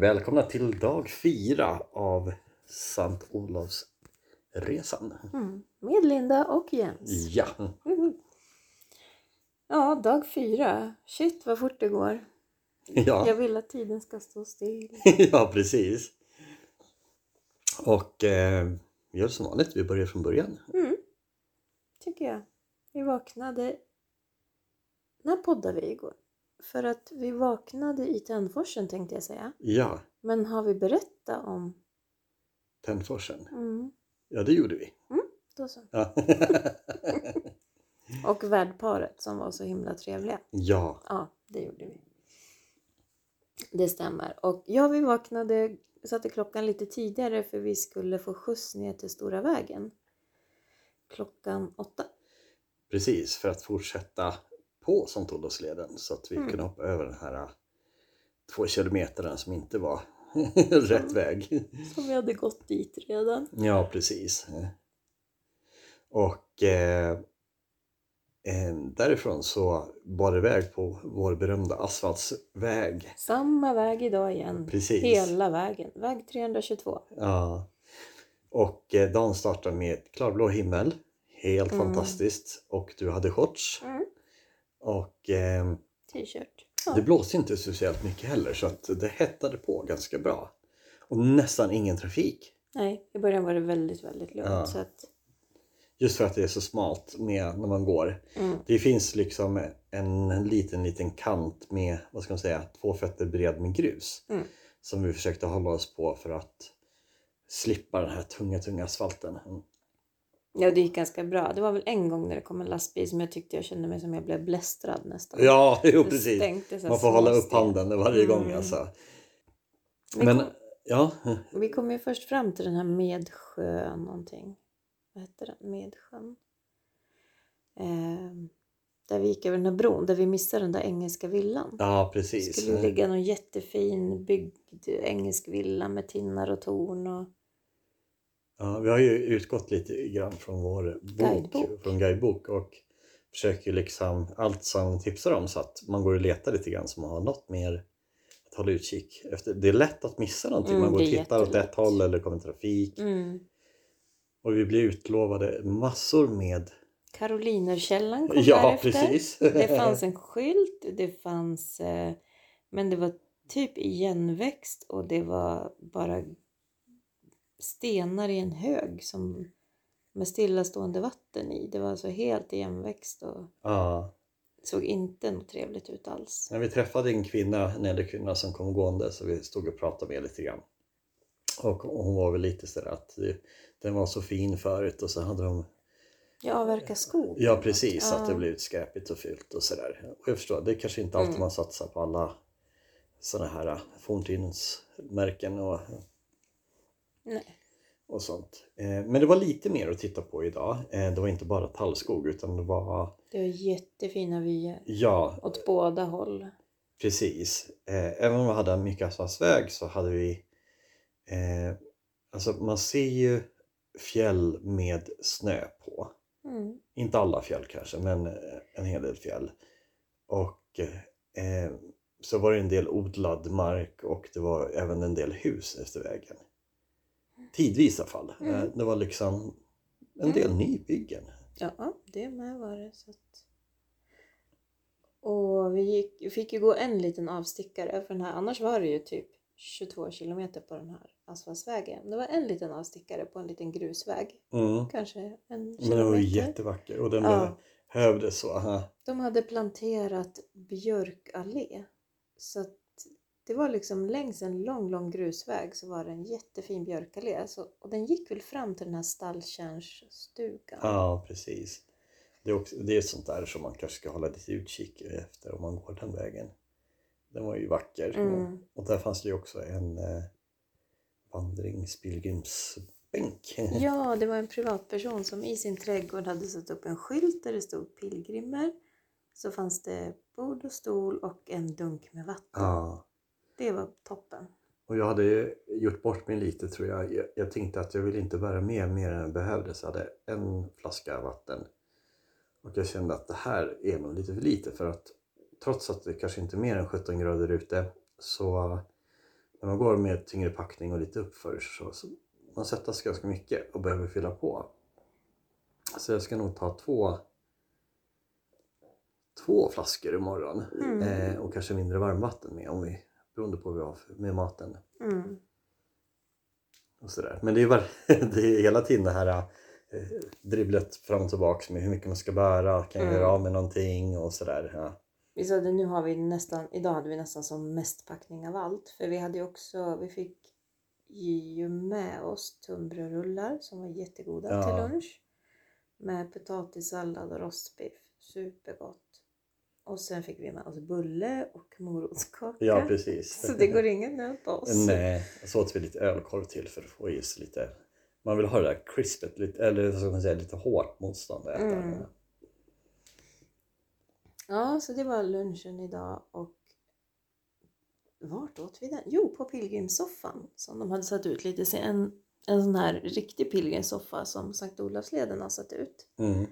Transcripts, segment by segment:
välkomna till dag fyra av Sankt Olofsresan. Mm. Med Linda och Jens. Ja, Mhm. Ja, dag fyra. Shit vad fort det går. Jag ja, vill att tiden ska stå still. ja precis. Och eh, vi gör som vanligt, vi börjar från början. Mm. Tycker jag. Vi vaknade... När poddade vi igår? För att vi vaknade i Tännforsen tänkte jag säga. Ja, Men har vi berättat om... Tännforsen. Mm. Ja, det gjorde vi. Då så. Ja, Och värdparet som var så himla trevliga. ja. Ja, det gjorde vi. Det stämmer. Och ja, vi vaknade, satte klockan lite tidigare för vi skulle få skjuts ner till Stora vägen. Klockan åtta. precis. För att fortsätta på Sankt Olofsleden så att vi Mm. kunde hoppa över den här eh, två kilometerna som inte var rätt väg. Som vi hade gått dit redan. Ja, precis. Och eh, eh, därifrån så bar det iväg på vår berömda asfaltsväg. Samma väg idag igen. Precis. Hela vägen. Väg 322. Ja. Och eh, dagen startade med klarblå himmel. Helt Mm. fantastiskt. Och du hade shorts. Mm. Och eh, T-shirt. Ja. det blåste inte speciellt mycket heller så att det hettade på ganska bra. Och nästan ingen trafik. Nej, i början var det väldigt, väldigt lugnt. Ja. Så att, Just för att det är så smalt med när man går. mm. Det finns liksom en liten, liten kant med, vad ska man säga, två fötter bred med grus. Mm. Som vi försökte hålla oss på för att slippa den här tunga, tunga asfalten. Ja, det gick ganska bra. Det var väl en gång när det kom en lastbil som jag tyckte jag kände mig som jag blev blästrad nästan. Ja, jo Det precis. Man får hålla upp handen varje gång Mm. alltså. Vi Men, kom- ja. Vi kom ju först fram till den här Medsjö någonting. Vad hette den? Medsjön? Eh, där vi gick över den här bron, där vi missade den där engelska villan. Ja, Det precis. skulle ju ligga någon jättefin byggd engelsk villa med tinnar och torn och... Ja, vi har ju utgått lite grann från vår bok, Guidebok. från guidebok och försöker liksom allt som tipsar om så att man går och letar lite grann så man har något mer att hålla utkik efter. Det är lätt att missa någonting. Mm, man går och det tittar åt ett håll eller kommer trafik. Mm. Och vi blir utlovade massor med... Karolinerkällan kom Ja, därefter. precis. Det fanns en skylt, det fanns... Eh, men det var typ igenväxt och det var bara stenar i en hög som med stillastående vatten i. Det var alltså helt igenväxt och Ja. såg inte något trevligt ut alls. När vi träffade en kvinna, en äldre kvinna som kom gående så vi stod och pratade med lite grann. Och hon var väl lite sådär att den var så fin förut och så hade de Jag avverkar skog. Ja precis, att det Ja. blivit skräpigt och fult och sådär. Och jag förstår, det är kanske inte alltid Mm. man satsar på alla sådana här äh, forntidensmärken och, Nej. och sånt. Eh, Men det var lite mer att titta på idag. Eh, Det var inte bara tallskog utan det var, Det var jättefina vyer ja åt båda håll. precis. Eh, Även om vi hade mycket asfaltsväg så hade vi, alltså man ser ju fjäll med snö på. Mm. Inte alla fjäll kanske, men en hel del fjäll. Och eh, så var det en del odlad mark och det var även en del hus efter vägen. Tidvis i alla fall. Mm. Eh, Det var liksom en del nybyggen. Ja, det med var det. Så att... Och vi gick, fick ju gå en liten avstickare för den här. Annars var det ju typ 22 kilometer på den här asfaltsvägen. Det var en liten avstickare på en liten grusväg. Mm. Kanske en Men kilometer. den var jättevacker och den Ja. behövdes så. Aha. De hade planterat björkallé. Så att det var liksom längs en lång, lång grusväg så var det en jättefin björkallé. Så, och den gick väl fram till den här stallkärnsstugan. Ja, precis. Det är, också, det är sånt där som man kanske ska hålla lite utkik efter om man går den vägen. Den var ju vacker. Mm. Och där fanns det ju också en eh, vandringspilgrimsbänk. Ja, det var en privatperson som i sin trädgård hade satt upp en skylt där det stod pilgrimer. Så fanns det bord och stol och en dunk med vatten. Ja. Det var toppen. Och jag hade ju gjort bort mig lite tror jag. jag. Jag tänkte att jag ville inte bära med mer än jag behövde så jag hade en flaska vatten. Och jag kände att det här är nog lite för lite för att trots att det kanske inte är mer än 17 grader ute så när man går med tyngre packning och lite uppför så, så man svettas ganska mycket och behöver fylla på. Så jag ska nog ta två två flaskor imorgon Mm. eh, och kanske mindre varmvatten med om vi, beroende på vad vi har för- med maten. Mm. Och sådär. Men det är, var, det är hela tiden det här eh, dribblet fram och tillbaks med hur mycket man ska bära, kan jag Mm. göra av med någonting och sådär. Ja. Vi sa det, nu har vi nästan, idag hade vi nästan som mest packning av allt. För vi hade också, vi fick ju med oss tunnbrödsrullar som var jättegoda Ja. till lunch. Med potatissallad och rostbiff. Supergott. Och sen fick vi med oss bulle och morotskaka. ja, precis. Så det går ingen nöd på oss. Nej, så åt vi lite ölkorv till för att få sig lite man vill ha det där crispet, lite, eller vad ska man säga, lite hårt motstånd att äta. Mm. Ja, så det var lunchen idag och vart åt vi den? Jo, på pilgrimssoffan som de hade satt ut lite. En, en sån här riktig pilgrimssoffa som Sankt Olofsleden har satt ut. Mm.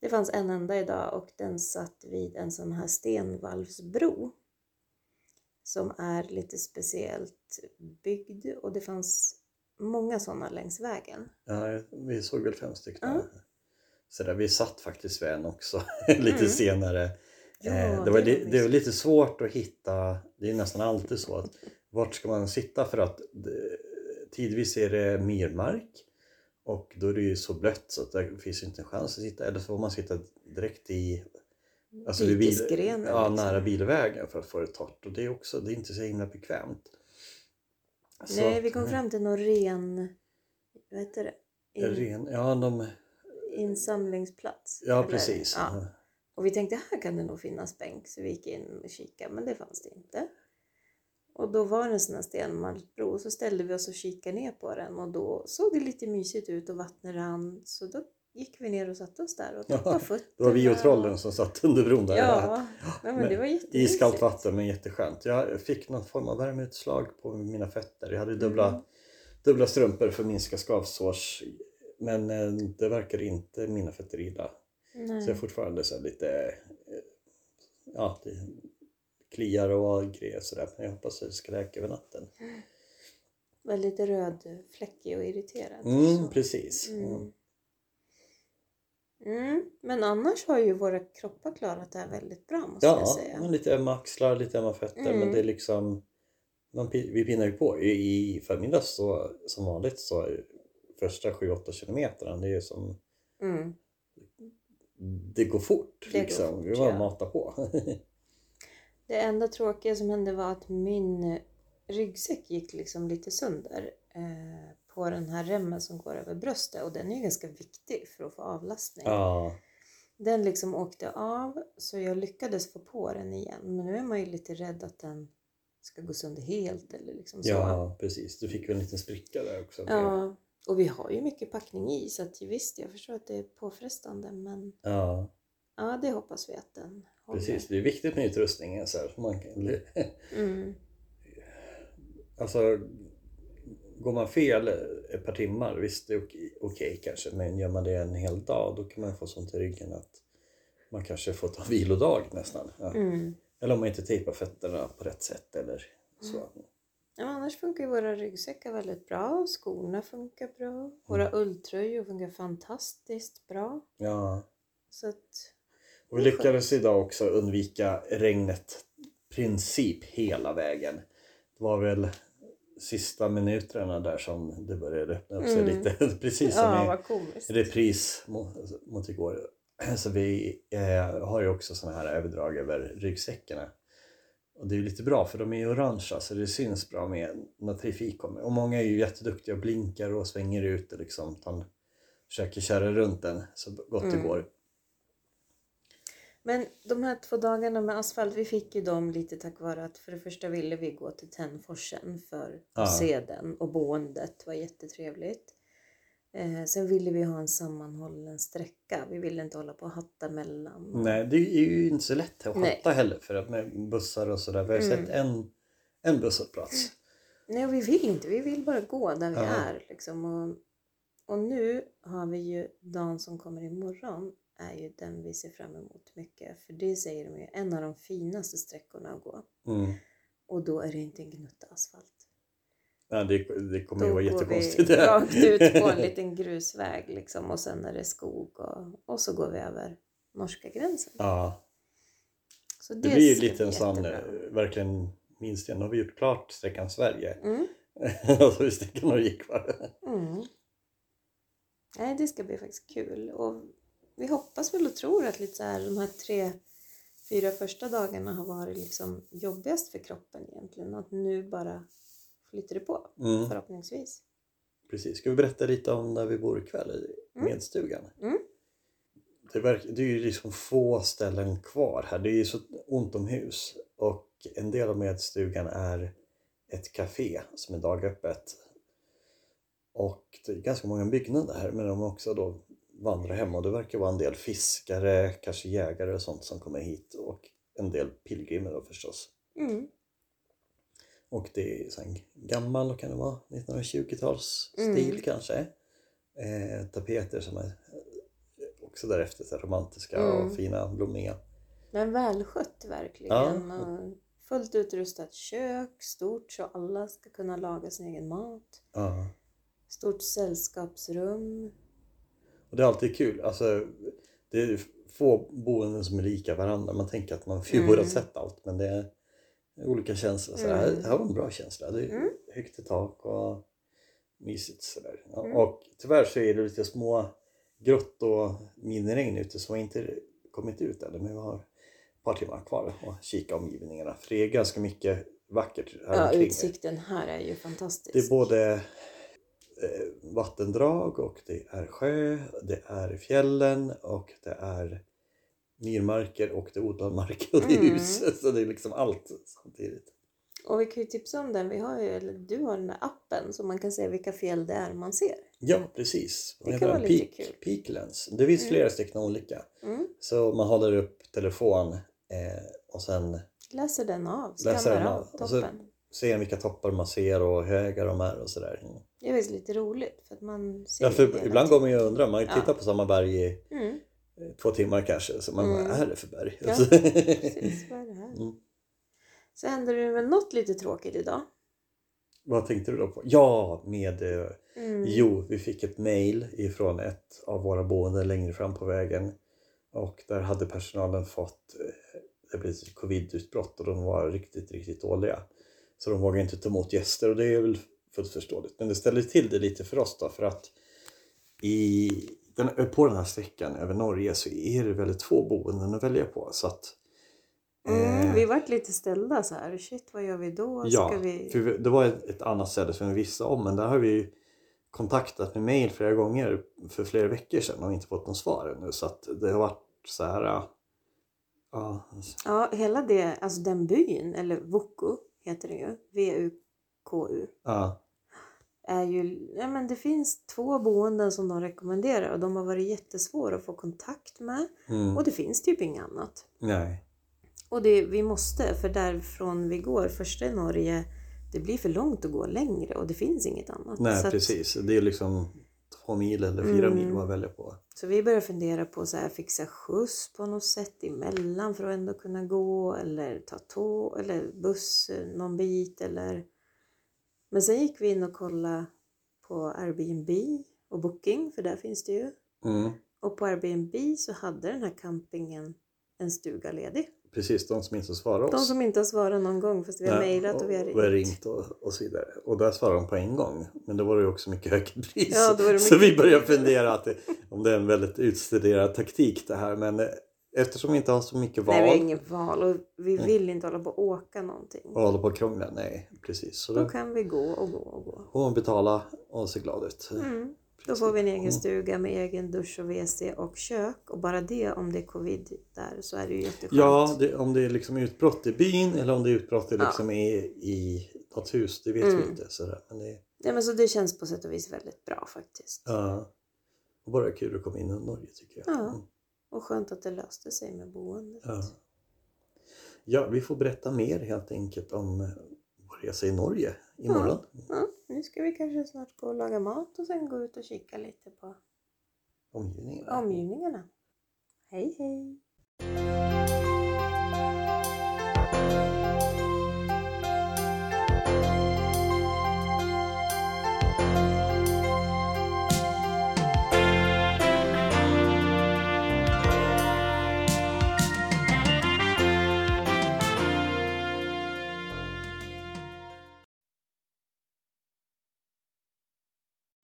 Det fanns en enda idag och den satt vid en sån här stenvalvsbro som är lite speciellt byggd och det fanns många sådana längs vägen. Ja, vi såg väl fem stycken. Ja. Så där, vi satt faktiskt vid en också lite Mm. senare. Ja, eh, det, var, mysigt. det var lite svårt att hitta, det är nästan alltid så att vart ska man sitta för att det, tidvis är det myrmark och då är det ju så blött så att det finns inte en chans att sitta eller så får man sitta direkt i alltså vid bil, Dikesgrenen, ja, liksom. nära bilvägen för att få det torrt och det är också det är inte så himla bekvämt. Så Nej, att, vi kom fram till någon ren, vad heter det? In, Ren, ja, de, insamlingsplats. ja eller? precis. Ja. Och vi tänkte här kan det nog finnas bänk så vi gick in och kikade men det fanns det inte. Och då var det en sån här stenmalmsbro och så ställde vi oss och kikade ner på den och då såg det lite mysigt ut och vattnet rann så då gick vi ner och satte oss där och Ja, tappade fötterna. Det var vi och trollen som satt under bron där. Ja, ja men det var jättemysigt. Iskallt vatten men jätteskönt. Jag fick någon form av värmeutslag på mina fötter. Jag hade dubbla, Mm. dubbla strumpor för att minska skavsårs. Men eh, det verkar inte mina fötter illa. Nej. Så jag är fortfarande så lite eh, ja, kliar och grejer sådär. Men jag hoppas att det ska läka över natten. lite röd, fläckig och irriterad. Mm, precis. Mm. Mm. Men annars har ju våra kroppar klarat det här väldigt bra måste jag Ja, säga. men lite ömma axlar, lite ömma fötter. Mm. Men det är liksom man, vi pinnar ju på. I, i förmiddags så, som vanligt så är första 7-8 kilometerna det är som Mm. det går fort. Det går liksom. fort, vi bara ja. matar på. Det enda tråkiga som hände var att min ryggsäck gick liksom lite sönder eh, på den här remmen som går över bröstet och den är ju ganska viktig för att få avlastning. ja, Den liksom åkte av så jag lyckades få på den igen men nu är man ju lite rädd att den ska gå sönder helt eller liksom så. ja, precis. Du fick väl en liten spricka där också. Ja, och vi har ju mycket packning i så att visst, jag förstår att det är påfrestande men ja, ja, det hoppas vi att den. Precis. Det är viktigt med utrustningen. Så här, man kan, Mm. alltså, går man fel ett par timmar, visst det är okej, okej kanske. Men gör man det en hel dag då kan man få sånt i ryggen att man kanske får ta vilodag nästan. Ja. Mm. Eller om man inte tejpar fötterna på rätt sätt eller så. Ja, men annars funkar ju våra ryggsäckar väldigt bra. Skorna funkar bra. Våra ulltröjor funkar fantastiskt bra. Ja. Så att, Och vi lyckades idag också undvika regnet princip hela vägen. Det var väl sista minuterna där som det började öppna upp sig Mm. lite. Precis som ja, i repris mot, mot igår. Så vi eh, har ju också såna här överdrag över ryggsäckarna. Och det är ju lite bra för de är ju orangea så det syns bra med när trafik kommer. Och många är ju jätteduktiga och blinkar och svänger ut och liksom tar, försöker köra runt den så gott det Mm. går. Men de här två dagarna med asfalt, vi fick ju dem lite tack vare att för det första ville vi gå till Tännforsen för att Ja. se den och boendet var jättetrevligt. Eh, sen ville vi ha en sammanhållen sträcka. Vi ville inte hålla på och hatta mellan. Nej, det är ju inte så lätt att Nej. hatta heller för att med bussar och sådär. Vi har ju Mm. sett en, en busshållplats. Nej, vi vill inte. Vi vill bara gå där vi Ja. är. Liksom. Och, och nu har vi ju dagen som kommer imorgon är ju den vi ser fram emot mycket. För det säger de ju en av de finaste sträckorna att gå. Mm. Och då är det inte en gnutta asfalt. Nej, det, det kommer ju Då vara går jättekonstigt. vi rakt ut på en liten grusväg liksom och sen är det skog och, och så går vi över norska gränsen. Ja, Så det blir ju lite en sån, eh, verkligen minst igen. Nu har vi gjort klart sträckan Sverige. Mm, och så är sträckan Norge kvar. mm. Nej, det ska bli faktiskt kul. Och vi hoppas väl och tror att lite så här, de här tre, fyra första dagarna har varit liksom jobbigast för kroppen egentligen. Att nu bara flyter det på, Mm, förhoppningsvis. precis. Ska vi berätta lite om där vi bor ikväll i Mm. medstugan? Mm. Det, verk, det är ju liksom få ställen kvar här. Det är ju så ont om hus. Och en del av medstugan är ett café som är dagöppet. Och det är ganska många byggnader här men de också då vandrar hem och det verkar vara en del fiskare, kanske jägare och sånt som kommer hit och en del pilgrimer då förstås. Mm. Och det är så en gammal, kan det vara, 1920-tals Mm. stil kanske. Eh, tapeter som är eh, också därefter så romantiska Mm. och fina, blommiga. Men välskött verkligen. Ja. Fullt utrustat kök, stort så alla ska kunna laga sin egen mat. Ja. Stort sällskapsrum. Och det är alltid kul. Alltså, det är få boenden som är lika varandra. Man tänker att man Mm. borde ha sett allt men det är olika känslor. Så här, Mm. här var en bra känsla. Det är Mm. högt i tak och mysigt sådär. Ja, Mm. Och tyvärr så är det lite små grott och miniregn ute som inte kommit ut ännu. Men vi har ett par timmar kvar att kika omgivningarna. För det är ganska mycket vackert här Ja, omkring. utsikten här är ju fantastisk. Det är både vattendrag och det är sjö, det är fjällen och det är myrmarker och det är odlad mark och det är Mm. hus. Så det är liksom allt samtidigt. Och vi kan ju tipsa om den. Vi har ju, eller du har den där appen så man kan se vilka fjäll det är man ser. Ja, precis. Det Och kan vara lite peak, kul. Peaklens. Det finns Mm. flera stycken olika. Mm. Så man håller upp telefon eh, och sen Läser den av, Läser skannar den av av. Och så- toppen. ser vilka toppar man ser och hur höga de är och sådär. Mm. Det är faktiskt lite roligt för att man ser Ja, för ibland går man ju och undrar. Man Ja. tittar på samma berg i Mm, eh, två timmar kanske. Så man Mm. vad är det för berg? Ja, Alltså. precis. Vad är det här? Mm. Så händer det väl något lite tråkigt idag? Vad tänkte du då på? Ja, med... Eh, Mm. Jo, vi fick ett mail ifrån ett av våra boenden längre fram på vägen. Och där hade personalen fått eh, det blev ett covid-utbrott och de var riktigt, riktigt dåliga. Så de vågade inte ta emot gäster och det är väl fullt förståeligt. Men det ställer till det lite för oss då för att i den, på den här sträckan över Norge så är det väldigt få boenden att välja på. Så att, Mm, eh, vi vart lite ställda så här. Shit, vad gör vi då? Ja, Ska vi... för det var ett, ett annat ställe som vi visste om men där har vi kontaktat med mail flera gånger för flera veckor sedan och inte fått något svar ännu så att det har varit så här ja, ja, Ja, hela det, alltså den byn, eller Vuku heter den ju, V-U-K-U, ja, är ju, ja men det finns två boenden som de rekommenderar och de har varit jättesvåra att få kontakt med mm, och det finns typ inget annat. nej, Och det, vi måste, för därifrån vi går, första i Norge, det blir för långt att gå längre och det finns inget annat. nej så, att, precis. Det är liksom två mil eller fyra Mm. mil man väljer på. så vi börjar fundera på så här, fixa skjuts på något sätt emellan för att ändå kunna gå eller ta tåg eller buss någon bit eller men sen gick vi in och kollade på Airbnb och Booking för där finns det ju. Mm, Och på Airbnb så hade den här campingen en stuga ledig. precis, de som inte svarar oss. De som inte har svarat någon gång fast vi har Nej, mejlat och vi har och, och ringt. ringt och, och så vidare. Och där svarade de på en gång. Men då var det ju också mycket högre pris. Ja, Så vi började fundera att det, om det är en väldigt utstuderad taktik det här. Men eh, eftersom vi inte har så mycket val Nej, vi har inget val och vi Nej. vill inte hålla på och åka någonting. och håller på att krångla, nej precis. Så Då då kan vi gå och gå och gå. man betala och se glad ut. Mm. Då får vi en egen Mm. stuga med egen dusch och WC och kök. Och bara det, om det är covid där, så är det ju jätteskönt. Ja, det, om det är liksom utbrott i byn eller om det är utbrott i, Ja. liksom i, i något hus, det vet Mm. vi inte. Sådär. Men det, Ja, men så det känns på sätt och vis väldigt bra faktiskt. ja, och bara kul att komma in i Norge tycker jag. Ja. Och skönt att det löste sig med boendet. Ja. ja, vi får berätta mer helt enkelt om vår resa i Norge imorgon. Ja, nu ska vi kanske snart gå och laga mat och sen gå ut och kika lite på Omgivningarna. omgivningarna. Hej hej!